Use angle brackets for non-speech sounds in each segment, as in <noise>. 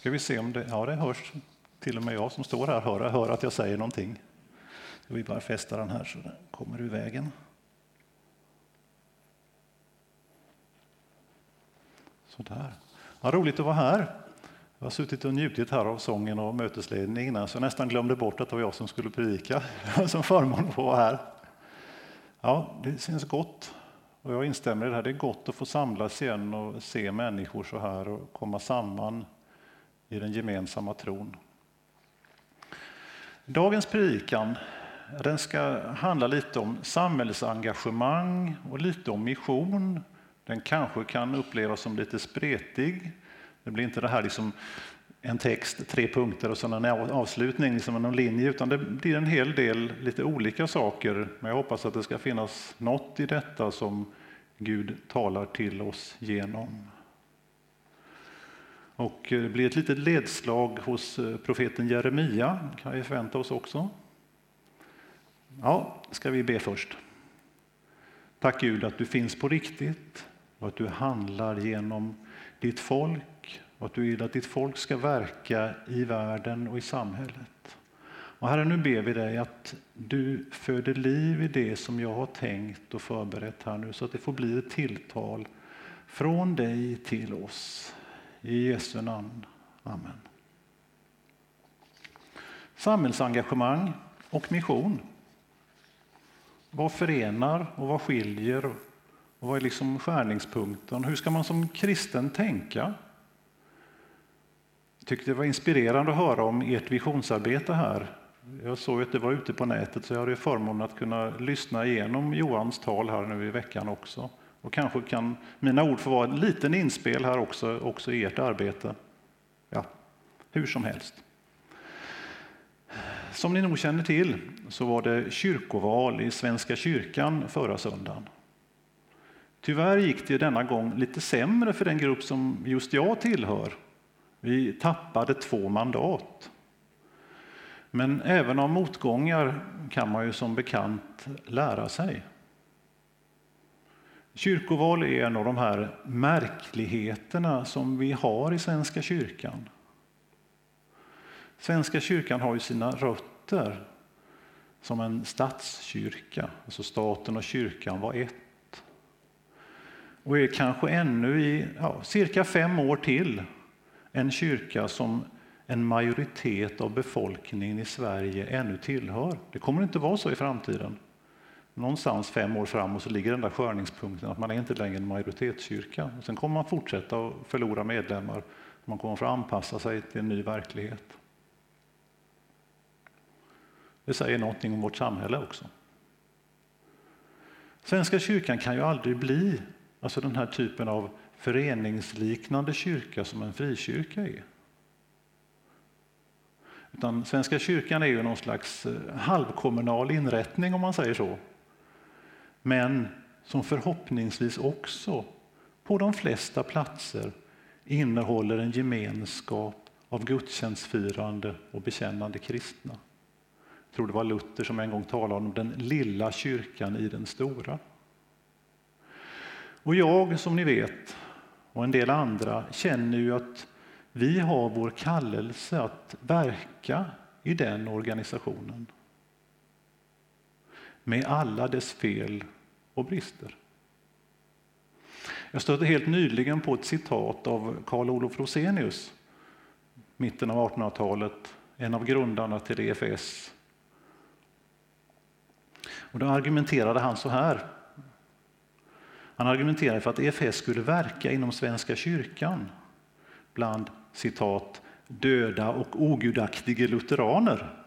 Ska vi se om det, ja det hörs. Till och med jag som står här hör, hör att jag säger någonting. Jag vill bara fästa den här så den kommer ur vägen. Sådär. Ja, roligt att vara här. Jag har suttit och njutit här av sången och mötesledningen så jag nästan glömde bort att det var jag som skulle predika. <laughs> Som förmån att få vara här. Ja, det känns gott och jag instämmer i det här. Det är gott att få samlas igen och se människor så här och komma samman i den gemensamma tron. Dagens predikan den ska handla lite om samhällsengagemang och lite om mission. Den kanske kan upplevas som lite spretig. Det blir inte det här liksom en text, tre punkter och sen en avslutning, liksom en linje, utan det blir en hel del lite olika saker. Men jag hoppas att det ska finnas något i detta som Gud talar till oss genom. Och eh, det blir ett litet ledslag hos eh, profeten Jeremia, kan vi förvänta oss också. Ja, ska vi be först. Tack Gud att du finns på riktigt och att du handlar genom ditt folk och att du vill att ditt folk ska verka i världen och i samhället. Och Herre, nu ber vi dig att du föder liv i det som jag har tänkt och förberett här nu så att det får bli ett tilltal från dig till oss. I Jesu namn. Amen. Samhällsengagemang och mission. Vad förenar och vad skiljer? Och vad är liksom skärningspunkten? Hur ska man som kristen tänka? Jag tyckte det var inspirerande att höra om ert visionsarbete här. Jag såg att det var ute på nätet så jag hade förmånen att kunna lyssna igenom Johans tal här nu i veckan också. Och kanske kan mina ord få vara en liten inspel här också, också i ert arbete. Ja, hur som helst. Som ni nog känner till så var det kyrkoval i Svenska kyrkan förra söndagen. Tyvärr gick det denna gång lite sämre för den grupp som just jag tillhör. Vi tappade två mandat. Men även av motgångar kan man ju som bekant lära sig. Kyrkoval är en av de här märkligheterna som vi har i Svenska kyrkan. Svenska kyrkan har ju sina rötter som en statskyrka, alltså staten och kyrkan var ett. Och är kanske ännu i ja, cirka fem år till en kyrka som en majoritet av befolkningen i Sverige ännu tillhör. Det kommer inte vara så i framtiden. Någonstans fem år framåt så ligger den där skörningspunkten att man är inte längre en majoritetskyrka. Och sen kommer man fortsätta att förlora medlemmar. Man kommer få anpassa sig till en ny verklighet. Det säger någonting om vårt samhälle också. Svenska kyrkan kan ju aldrig bli alltså den här typen av föreningsliknande kyrka som en frikyrka är. Utan Svenska kyrkan är ju någon slags eh, halvkommunal inrättning om man säger så. Men som förhoppningsvis också på de flesta platser innehåller en gemenskap av gudstjänstfirande och bekännande kristna. Jag tror det var Luther som en gång talade om den lilla kyrkan i den stora. Och jag, som ni vet, och en del andra känner ju att vi har vår kallelse att verka i den organisationen med alla dess fel och brister. Jag stötte helt nyligen på ett citat av Carl Olof Rosenius, mitten av 1800-talet, en av grundarna till EFS. Och då argumenterade han så här. Han argumenterade för att EFS skulle verka inom Svenska kyrkan bland citat, döda och ogudaktige lutheraner.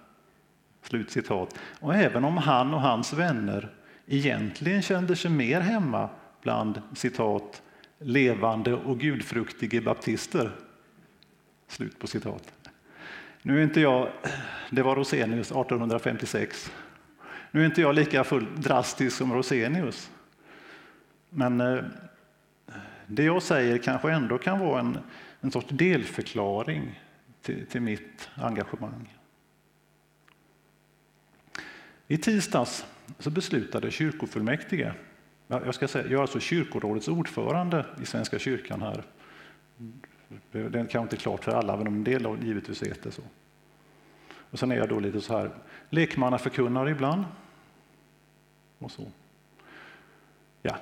Slutcitat. Och även om han och hans vänner egentligen kände sig mer hemma bland citat, levande och gudfruktige baptister. Slut på citat. Nu är inte jag, det var Rosenius 1856. Nu är inte jag lika full drastisk som Rosenius. Men eh, det jag säger kanske ändå kan vara en, en sorts delförklaring till, till mitt engagemang. I tisdags så beslutade kyrkofullmäktige, jag, ska säga, jag är alltså kyrkorådets ordförande i Svenska kyrkan här, Det är kanske inte klart för alla, men en del av givetvis vet det så. Och sen är jag då lite så här lekmannaförkunnare ibland. Och så. Ja.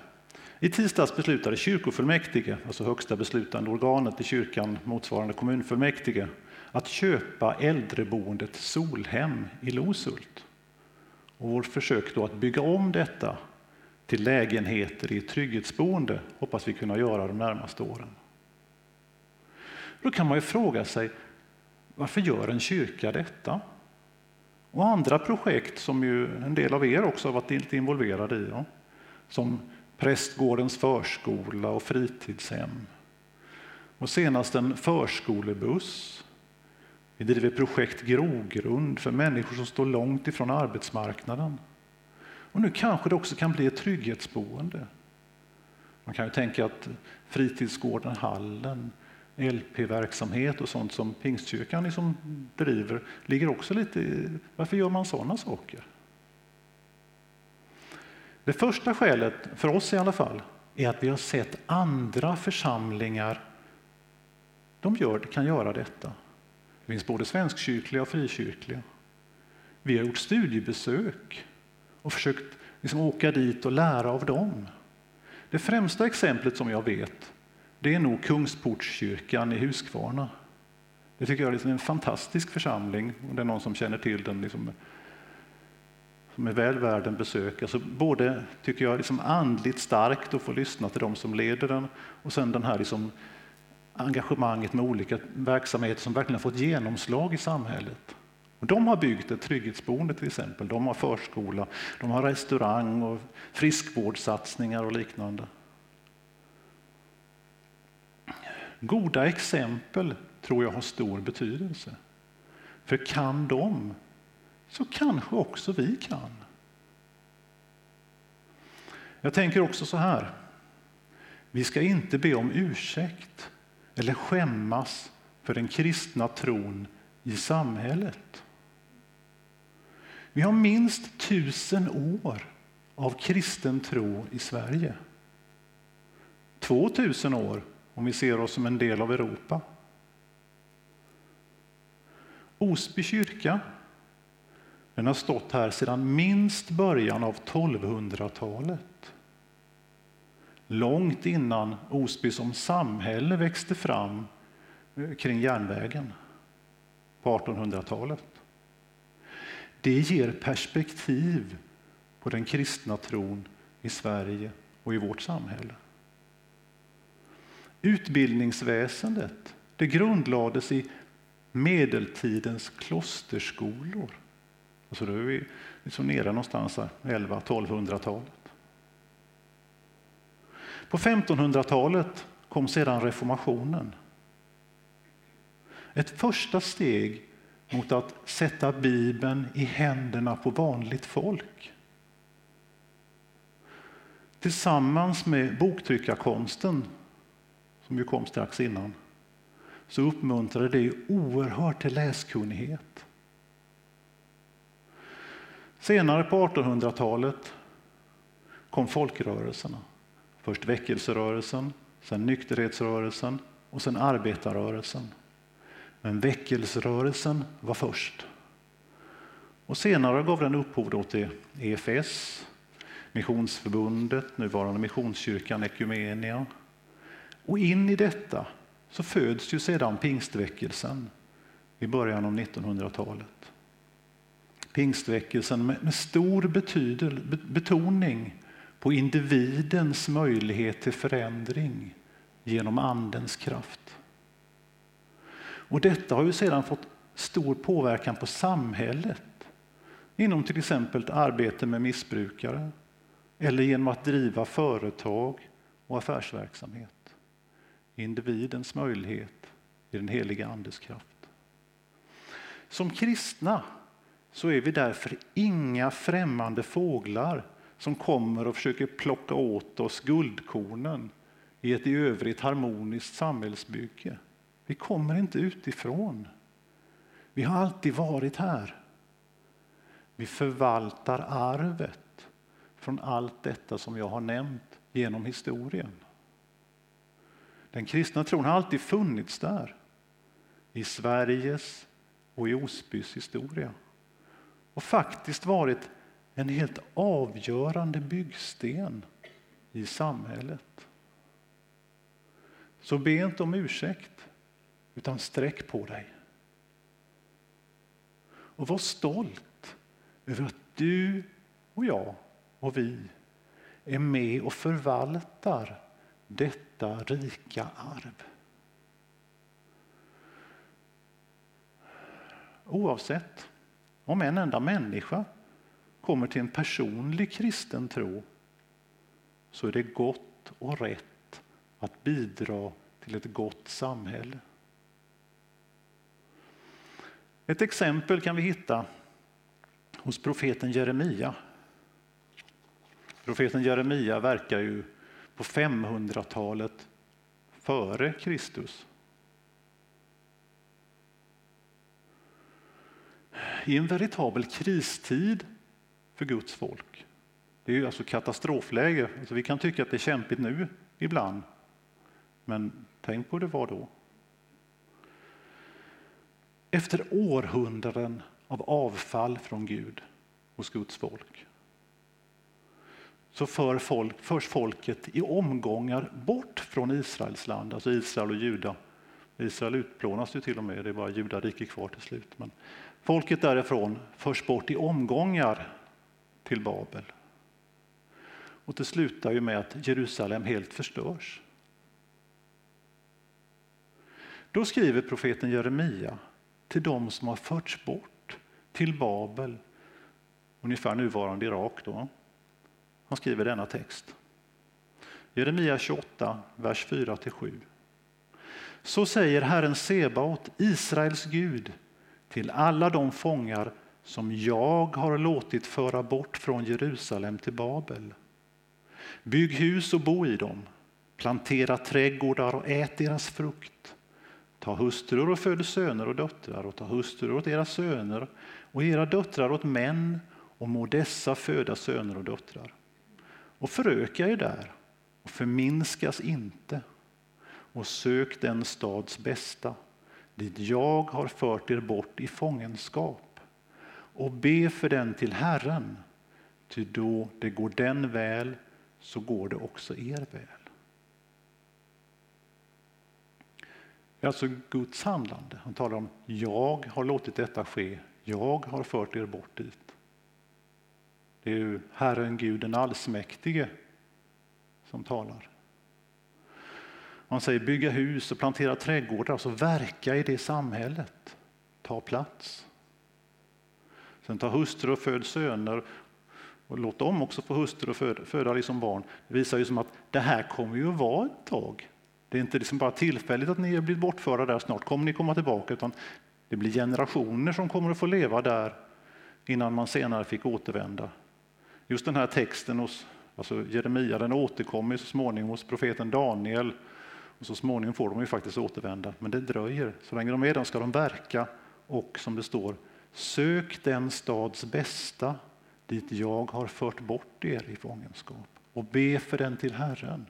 I tisdags beslutade kyrkofullmäktige, alltså högsta beslutande organet i kyrkan motsvarande kommunfullmäktige, att köpa äldreboendet Solhem i Loshult. Och vårt försök då att bygga om detta till lägenheter i ett trygghetsboende hoppas vi kunna göra de närmaste åren. Då kan man ju fråga sig varför gör en kyrka detta? Och andra projekt som ju en del av er också har varit lite involverade i, ja. som Prästgårdens förskola och fritidshem. Och senast en förskolebuss. Vi driver projekt Grogrund för människor som står långt ifrån arbetsmarknaden. Och nu kanske det också kan bli ett trygghetsboende. Man kan ju tänka att fritidsgården Hallen, LP-verksamhet och sånt som Pingstkyrkan liksom driver ligger också lite i, Varför gör man sådana saker? Det första skälet, för oss i alla fall, är att vi har sett andra församlingar de gör, kan göra detta. Det finns både svenskkyrkliga och frikyrkliga. Vi har gjort studiebesök och försökt liksom åka dit och lära av dem. Det främsta exemplet som jag vet det är nog Kungsportskyrkan i Huskvarna. Det tycker jag är liksom en fantastisk församling. om det är någon som känner till den liksom, som är väl värd en besök. Alltså både tycker jag liksom andligt starkt att få lyssna till de som leder den och sen den här liksom engagemanget med olika verksamheter som verkligen har fått genomslag i samhället. Och de har byggt ett trygghetsboende till exempel, de har förskola, de har restaurang och friskvårdssatsningar och liknande. Goda exempel tror jag har stor betydelse. För kan de, så kanske också vi kan. Jag tänker också så här. Vi ska inte be om ursäkt eller skämmas för den kristna tron i samhället. Vi har minst tusen år av kristen tro i Sverige. Två tusen år om vi ser oss som en del av Europa. Osby kyrka den har stått här sedan minst början av 1200-talet. Långt innan Osby som samhälle växte fram eh, kring järnvägen på 1800-talet. Det ger perspektiv på den kristna tron i Sverige och i vårt samhälle. Utbildningsväsendet det grundlades i medeltidens klosterskolor. Alltså då är vi liksom nere någonstans 11-1200-talet. På 1500-talet kom sedan reformationen. Ett första steg mot att sätta Bibeln i händerna på vanligt folk. Tillsammans med boktryckarkonsten som ju kom strax innan, så uppmuntrade det oerhört till läskunnighet. Senare på 1800-talet kom folkrörelserna. Först väckelserörelsen, sen nykterhetsrörelsen och sen arbetarrörelsen. Men väckelserörelsen var först. Och senare gav den upphov till EFS, Missionsförbundet, nuvarande Missionskyrkan Ekumenia och in i detta så föds ju sedan pingstväckelsen i början av 1900-talet. Pingstväckelsen med, stor betoning på individens möjlighet till förändring genom Andens kraft. Och detta har ju sedan fått stor påverkan på samhället inom till exempel arbete med missbrukare eller genom att driva företag och affärsverksamhet individens möjlighet i den heliga Andes kraft. Som kristna så är vi därför inga främmande fåglar som kommer och försöker plocka åt oss guldkornen i ett i övrigt harmoniskt samhällsbygge. Vi kommer inte utifrån. Vi har alltid varit här. Vi förvaltar arvet från allt detta som jag har nämnt genom historien. Den kristna tron har alltid funnits där. I Sveriges och i Osbys historia. Och faktiskt varit en helt avgörande byggsten i samhället. Så be inte om ursäkt, utan sträck på dig. Och var stolt över att du och jag och vi är med och förvaltar detta rika arv. Oavsett om en enda människa kommer till en personlig kristen tro så är det gott och rätt att bidra till ett gott samhälle. Ett exempel kan vi hitta hos profeten Jeremia. Profeten Jeremia verkar ju på 500-talet före Kristus. I en veritabel kristid för Guds folk. Det är ju alltså katastrofläge. Alltså vi kan tycka att det är kämpigt nu ibland. Men tänk på hur det var då. Efter århundraden av avfall från Gud hos Guds folk så för folk, förs folket i omgångar bort från Israels land, alltså Israel och Juda. Israel utplånas ju till och med, det är bara Judariket kvar till slut. Men folket därifrån förs bort i omgångar till Babel. Och det slutar ju med att Jerusalem helt förstörs. Då skriver profeten Jeremia till dem som har förts bort till Babel, ungefär nuvarande Irak. Då. Han skriver denna text. Jeremia 28, vers 4-7. Så säger Herren Sebaot, Israels Gud, till alla de fångar som jag har låtit föra bort från Jerusalem till Babel. Bygg hus och bo i dem, plantera trädgårdar och ät deras frukt. Ta hustrur och föd söner och döttrar och ta hustrur åt era söner och era döttrar åt män och må dessa föda söner och döttrar. Och föröka er där och förminskas inte och sök den stads bästa dit jag har fört er bort i fångenskap och be för den till Herren, ty då det går den väl så går det också er väl. Det är alltså Guds handlande. Han talar om jag har låtit detta ske, jag har fört er bort dit. Det är ju Herren Gud den allsmäktige som talar. Man säger bygga hus och plantera trädgårdar, alltså verka i det samhället. Ta plats. Sen ta hustru och föd söner och låt dem också få hustru och föda, föda liksom barn. Det visar ju som att det här kommer ju att vara ett tag. Det är inte liksom bara tillfälligt att ni har blivit bortförda där, snart kommer ni komma tillbaka, utan det blir generationer som kommer att få leva där innan man senare fick återvända. Just den här texten hos alltså Jeremia, den återkommer så småningom hos profeten Daniel och så småningom får de ju faktiskt återvända, men det dröjer. Så länge de är där ska de verka och som det står, sök den stads bästa dit jag har fört bort er i fångenskap och be för den till Herren.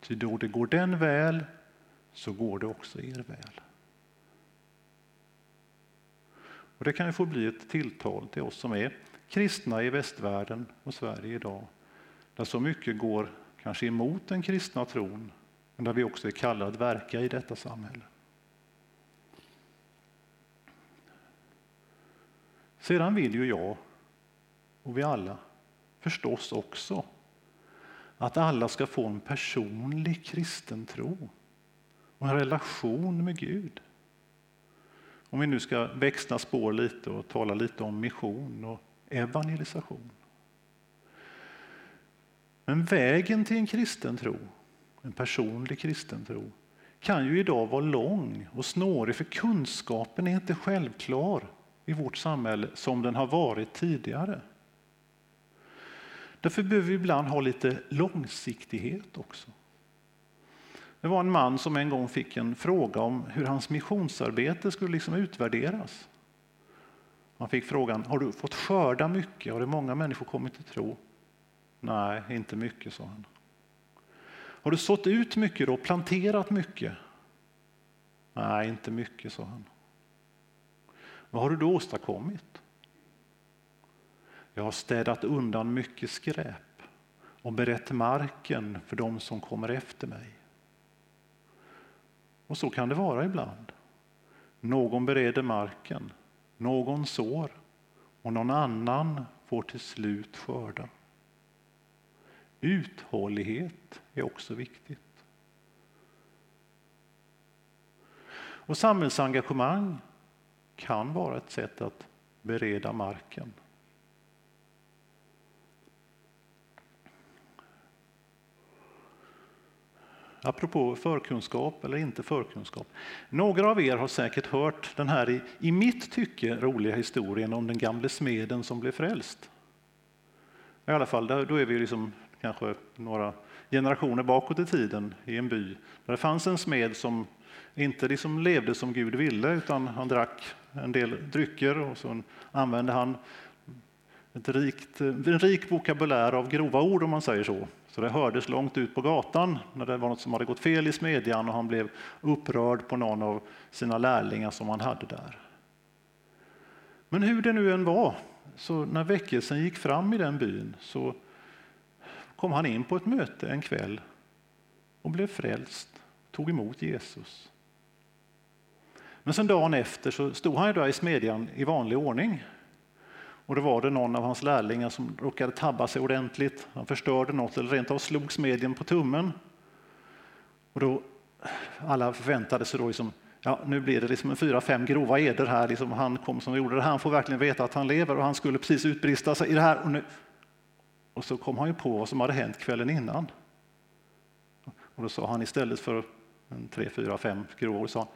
Ty då det går den väl så går det också er väl. Och Det kan ju få bli ett tilltal till oss som är kristna i västvärlden och Sverige idag. Där så mycket går kanske emot den kristna tron, men där vi också är kallade att verka i detta samhälle. Sedan vill ju jag och vi alla förstås också att alla ska få en personlig kristen tro och en relation med Gud. Om vi nu ska växla spår lite och tala lite om mission och evangelisation. Men vägen till en kristen tro, en personlig kristen tro, kan ju idag vara lång och snårig för kunskapen är inte självklar i vårt samhälle som den har varit tidigare. Därför behöver vi ibland ha lite långsiktighet också. Det var en man som en gång fick en fråga om hur hans missionsarbete skulle liksom utvärderas. Han fick frågan, har du fått skörda mycket? Har det många människor kommit till tro? Nej, inte mycket, sa han. Har du sått ut mycket då, planterat mycket? Nej, inte mycket, sa han. Vad har du då åstadkommit? Jag har städat undan mycket skräp och berett marken för dem som kommer efter mig. Och så kan det vara ibland. Någon bereder marken, någon sår och någon annan får till slut skörda. Uthållighet är också viktigt. Och samhällsengagemang kan vara ett sätt att bereda marken. Apropå förkunskap eller inte förkunskap. Några av er har säkert hört den här i, i mitt tycke roliga historien om den gamle smeden som blev frälst. I alla fall, då är vi liksom kanske några generationer bakåt i tiden i en by där det fanns en smed som inte liksom levde som Gud ville utan han drack en del drycker och så använde han ett rikt, en rik vokabulär av grova ord om man säger så. Så det hördes långt ut på gatan när det var något som hade gått fel i smedjan och han blev upprörd på någon av sina lärlingar som han hade där. Men hur det nu än var, så när väckelsen gick fram i den byn så kom han in på ett möte en kväll och blev frälst, tog emot Jesus. Men sen dagen efter så stod han ju där i smedjan i vanlig ordning. Och då var det någon av hans lärlingar som råkade tabba sig ordentligt. Han förstörde något eller rent av slog smedjan på tummen. Och då, alla förväntade sig då liksom, ja, nu blir det liksom en fyra, fem grova eder här. Liksom han kom som gjorde det här. Han får verkligen veta att han lever och han skulle precis utbrista sig i det här. Och, nu, och så kom han ju på vad som hade hänt kvällen innan. Och då sa han istället för en tre, fyra, fem grova ord,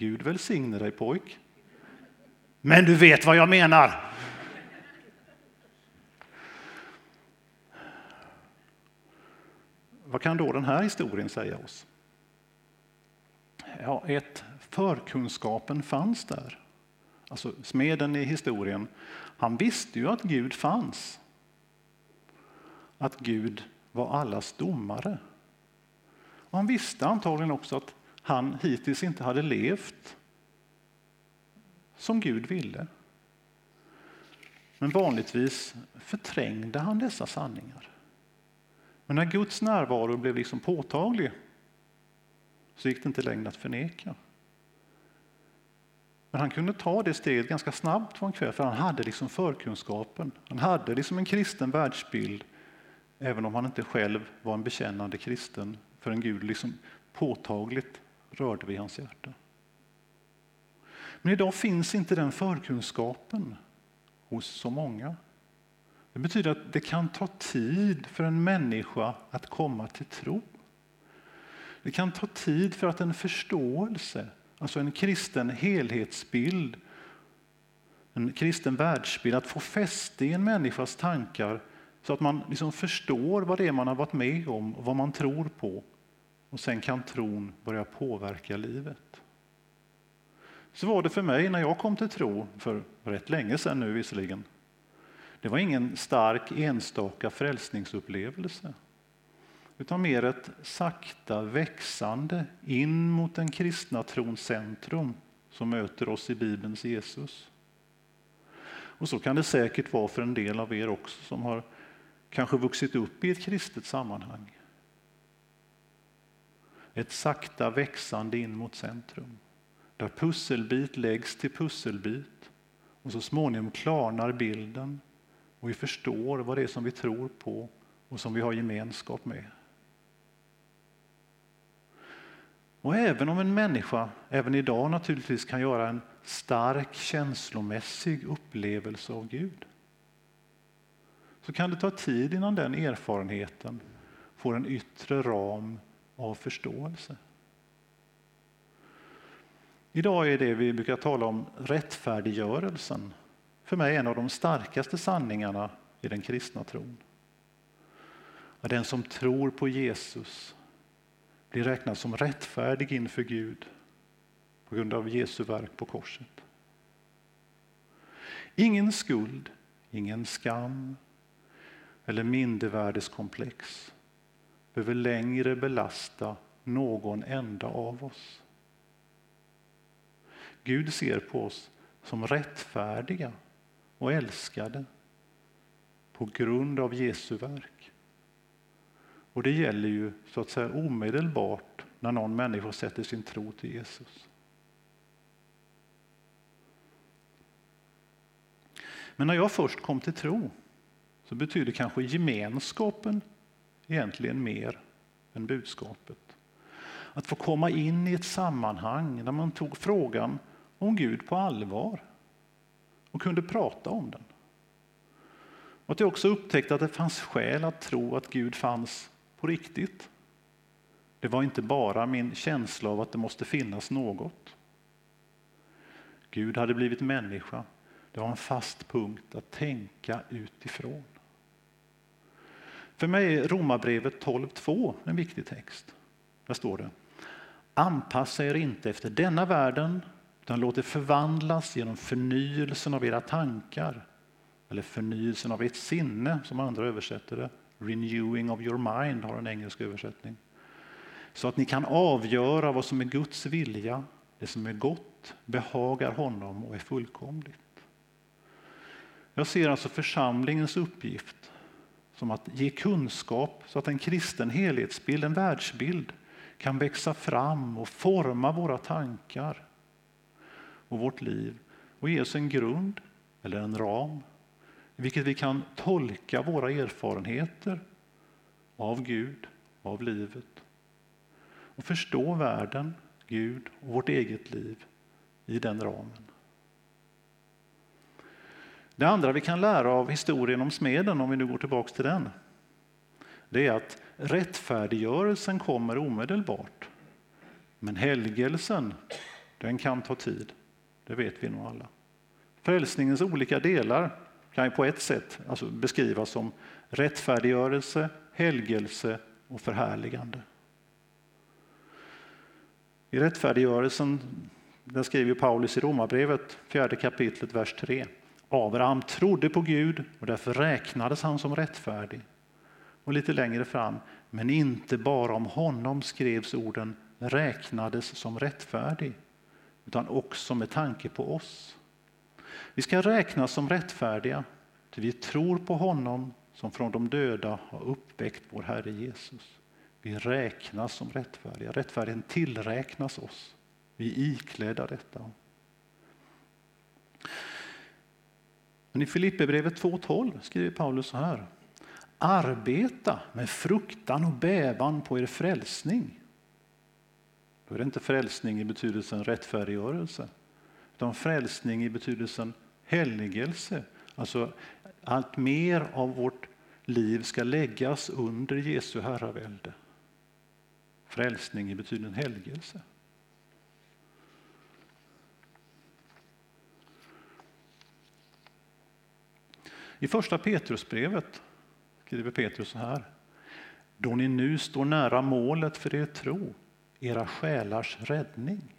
Gud välsigne dig pojk. Men du vet vad jag menar. Vad kan då den här historien säga oss? Ja, ett, förkunskapen fanns där. Alltså smeden i historien, han visste ju att Gud fanns. Att Gud var allas domare. Och han visste antagligen också att han hittills inte hade levt som Gud ville. Men vanligtvis förträngde han dessa sanningar. Men när Guds närvaro blev liksom påtaglig så gick det inte längre att förneka. Men han kunde ta det steget ganska snabbt på en kväll för han hade liksom förkunskapen. Han hade liksom en kristen världsbild även om han inte själv var en bekännande kristen förrän Gud liksom påtagligt rörde vid hans hjärta. Men idag finns inte den förkunskapen hos så många. Det betyder att det kan ta tid för en människa att komma till tro. Det kan ta tid för att en förståelse, alltså en kristen helhetsbild, en kristen världsbild, att få fäste i en människas tankar så att man liksom förstår vad det är man har varit med om och vad man tror på. Och sen kan tron börja påverka livet. Så var det för mig när jag kom till tro, för rätt länge sedan nu visserligen. Det var ingen stark enstaka frälsningsupplevelse utan mer ett sakta växande in mot den kristna trons centrum som möter oss i Bibelns Jesus. Och så kan det säkert vara för en del av er också som har kanske vuxit upp i ett kristet sammanhang. Ett sakta växande in mot centrum där pusselbit läggs till pusselbit och så småningom klarnar bilden och vi förstår vad det är som vi tror på och som vi har gemenskap med. Och även om en människa även idag naturligtvis kan göra en stark känslomässig upplevelse av Gud så kan det ta tid innan den erfarenheten får en yttre ram av förståelse. Idag är det vi brukar tala om rättfärdiggörelsen för mig en av de starkaste sanningarna i den kristna tron. Att den som tror på Jesus blir räknad som rättfärdig inför Gud på grund av Jesu verk på korset. Ingen skuld, ingen skam eller mindervärdeskomplex behöver längre belasta någon enda av oss. Gud ser på oss som rättfärdiga och älskade på grund av Jesu verk. Och det gäller ju så att säga omedelbart när någon människa sätter sin tro till Jesus. Men när jag först kom till tro så betyder kanske gemenskapen egentligen mer än budskapet. Att få komma in i ett sammanhang där man tog frågan om Gud på allvar och kunde prata om den. Och att jag också upptäckte att det fanns skäl att tro att Gud fanns på riktigt. Det var inte bara min känsla av att det måste finnas något. Gud hade blivit människa. Det var en fast punkt att tänka utifrån. För mig är Romarbrevet 12.2 en viktig text. Där står det Anpassa er inte efter denna världen utan låt er förvandlas genom förnyelsen av era tankar eller förnyelsen av ert sinne som andra översätter det. Renewing of your mind har en engelsk översättning. Så att ni kan avgöra vad som är Guds vilja, det som är gott, behagar honom och är fullkomligt. Jag ser alltså församlingens uppgift som att ge kunskap så att en kristen helhetsbild, en världsbild, kan växa fram och forma våra tankar och vårt liv och ge oss en grund eller en ram i vilket vi kan tolka våra erfarenheter av Gud, av livet och förstå världen, Gud och vårt eget liv i den ramen. Det andra vi kan lära av historien om smeden, om vi nu går tillbaka till den, det är att rättfärdiggörelsen kommer omedelbart. Men helgelsen, den kan ta tid. Det vet vi nog alla. Frälsningens olika delar kan ju på ett sätt alltså beskrivas som rättfärdiggörelse, helgelse och förhärligande. I rättfärdiggörelsen den skriver Paulus i Romarbrevet, fjärde kapitlet, vers 3. Abraham trodde på Gud och därför räknades han som rättfärdig. Och lite längre fram, men inte bara om honom skrevs orden räknades som rättfärdig, utan också med tanke på oss. Vi ska räknas som rättfärdiga, ty vi tror på honom som från de döda har uppväckt vår Herre Jesus. Vi räknas som rättfärdiga, rättfärdigheten tillräknas oss. Vi är iklädda detta. Men i Filipperbrevet 2.12 skriver Paulus så här. Arbeta med fruktan och bävan på er frälsning. Då är det inte frälsning i betydelsen rättfärdiggörelse, utan frälsning i betydelsen helgelse. Alltså allt mer av vårt liv ska läggas under Jesu herravälde. Frälsning i betydelsen helgelse. I första Petrusbrevet skriver Petrus så här. Då ni nu står nära målet för er tro, era själars räddning.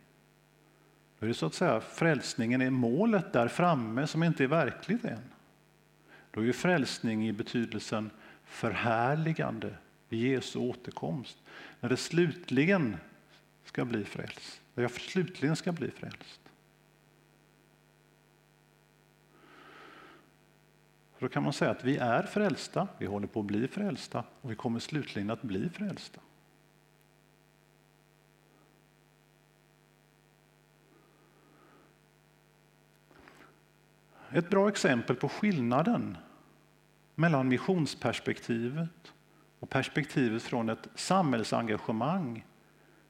Då är det så att säga frälsningen är målet där framme som inte är verkligt än. Då är frälsning i betydelsen förhärligande vid Jesu återkomst. När det slutligen ska bli frälst. När jag slutligen ska bli frälst. Då kan man säga att vi är frälsta, vi håller på att bli frälsta och vi kommer slutligen att bli frälsta. Ett bra exempel på skillnaden mellan missionsperspektivet och perspektivet från ett samhällsengagemang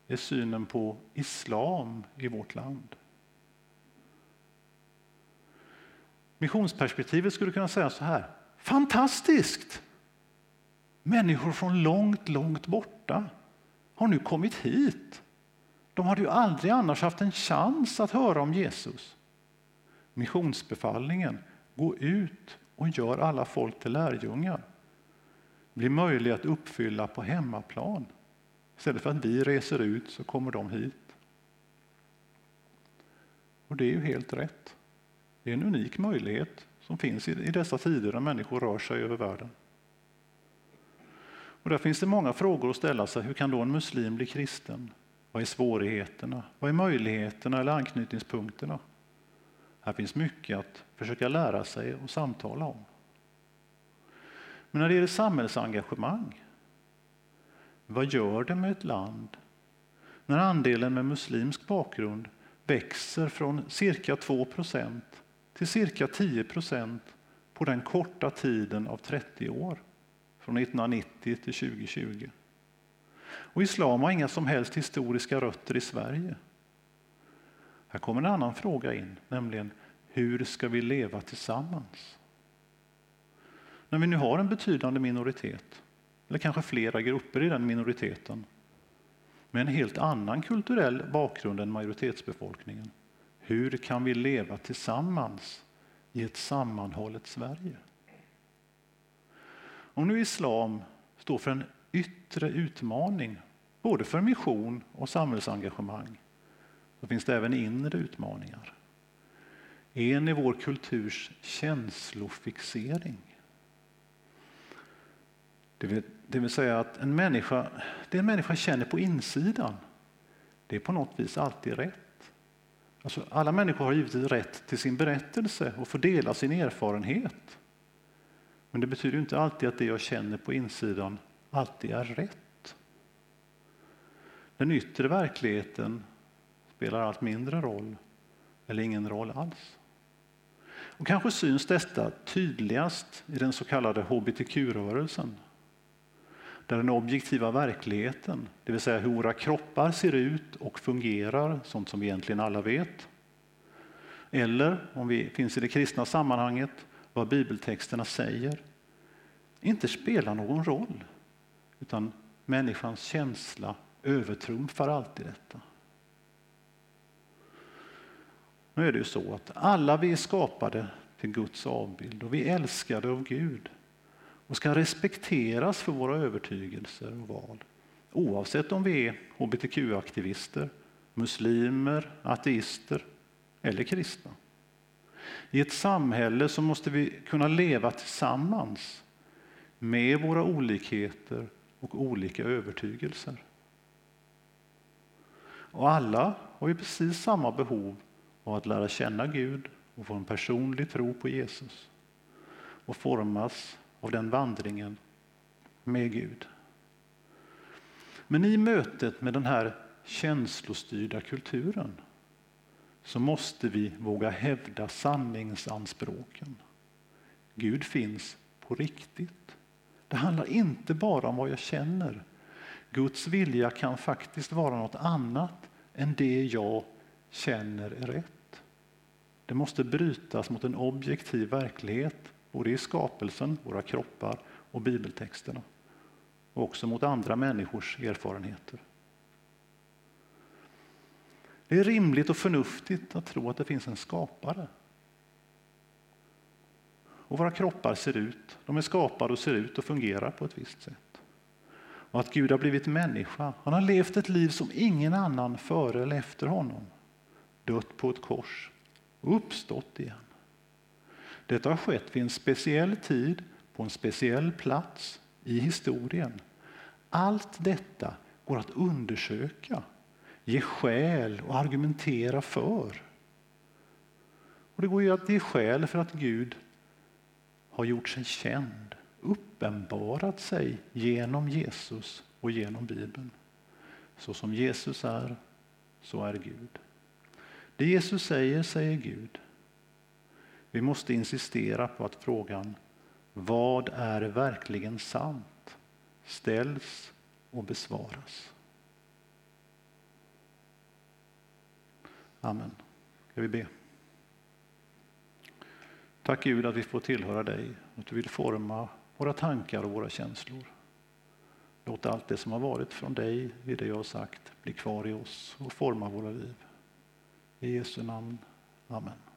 är synen på islam i vårt land. Missionsperspektivet skulle kunna säga så här. Fantastiskt! Människor från långt, långt borta har nu kommit hit. De hade ju aldrig annars haft en chans att höra om Jesus. Missionsbefallningen, gå ut och gör alla folk till lärjungar, blir möjlig att uppfylla på hemmaplan. Istället för att vi reser ut så kommer de hit. Och det är ju helt rätt. Det är en unik möjlighet som finns i dessa tider när människor rör sig över världen. Och där finns det många frågor att ställa sig. Hur kan då en muslim bli kristen? Vad är svårigheterna? Vad är möjligheterna eller anknytningspunkterna? Här finns mycket att försöka lära sig och samtala om. Men när det gäller samhällsengagemang, vad gör det med ett land när andelen med muslimsk bakgrund växer från cirka 2 procent till cirka 10 procent på den korta tiden av 30 år, från 1990 till 2020? Och islam har inga som helst historiska rötter i Sverige. Här kommer en annan fråga in, nämligen hur ska vi leva tillsammans? När vi nu har en betydande minoritet, eller kanske flera grupper i den minoriteten, med en helt annan kulturell bakgrund än majoritetsbefolkningen. Hur kan vi leva tillsammans i ett sammanhållet Sverige? Om nu islam står för en yttre utmaning, både för mission och samhällsengagemang, så finns det även inre utmaningar. En är vår kulturs känslofixering. Det vill, det vill säga att en människa, det en människa känner på insidan, det är på något vis alltid rätt. Alltså, alla människor har givetvis rätt till sin berättelse och får dela sin erfarenhet. Men det betyder inte alltid att det jag känner på insidan alltid är rätt. Den yttre verkligheten spelar allt mindre roll, eller ingen roll alls. Och kanske syns detta tydligast i den så kallade hbtq-rörelsen. Där den objektiva verkligheten, det vill säga hur våra kroppar ser ut och fungerar, sånt som vi egentligen alla vet. Eller, om vi finns i det kristna sammanhanget, vad bibeltexterna säger, inte spelar någon roll. Utan människans känsla övertrumfar alltid detta. Nu är det ju så att alla vi är skapade till Guds avbild och vi är älskade av Gud och ska respekteras för våra övertygelser och val. Oavsett om vi är hbtq-aktivister, muslimer, ateister eller kristna. I ett samhälle så måste vi kunna leva tillsammans med våra olikheter och olika övertygelser. Och alla har ju precis samma behov av att lära känna Gud och få en personlig tro på Jesus och formas av den vandringen med Gud. Men i mötet med den här känslostyrda kulturen så måste vi våga hävda sanningsanspråken. Gud finns på riktigt. Det handlar inte bara om vad jag känner. Guds vilja kan faktiskt vara något annat än det jag känner är rätt. Det måste brytas mot en objektiv verklighet, både i skapelsen, våra kroppar och bibeltexterna. Och också mot andra människors erfarenheter. Det är rimligt och förnuftigt att tro att det finns en skapare. Och våra kroppar ser ut, de är skapade och ser ut och fungerar på ett visst sätt. Och att Gud har blivit människa, han har levt ett liv som ingen annan före eller efter honom dött på ett kors och uppstått igen. Detta har skett vid en speciell tid, på en speciell plats i historien. Allt detta går att undersöka, ge skäl och argumentera för. Och Det går ju att ge skäl för att Gud har gjort sig känd, uppenbarat sig genom Jesus och genom Bibeln. Så som Jesus är, så är Gud. Det Jesus säger, säger Gud. Vi måste insistera på att frågan vad är verkligen sant ställs och besvaras. Amen. Ska vi be? Tack Gud att vi får tillhöra dig, att du vill forma våra tankar och våra känslor. Låt allt det som har varit från dig i det jag har sagt bli kvar i oss och forma våra liv. I Jesu namn. Amen.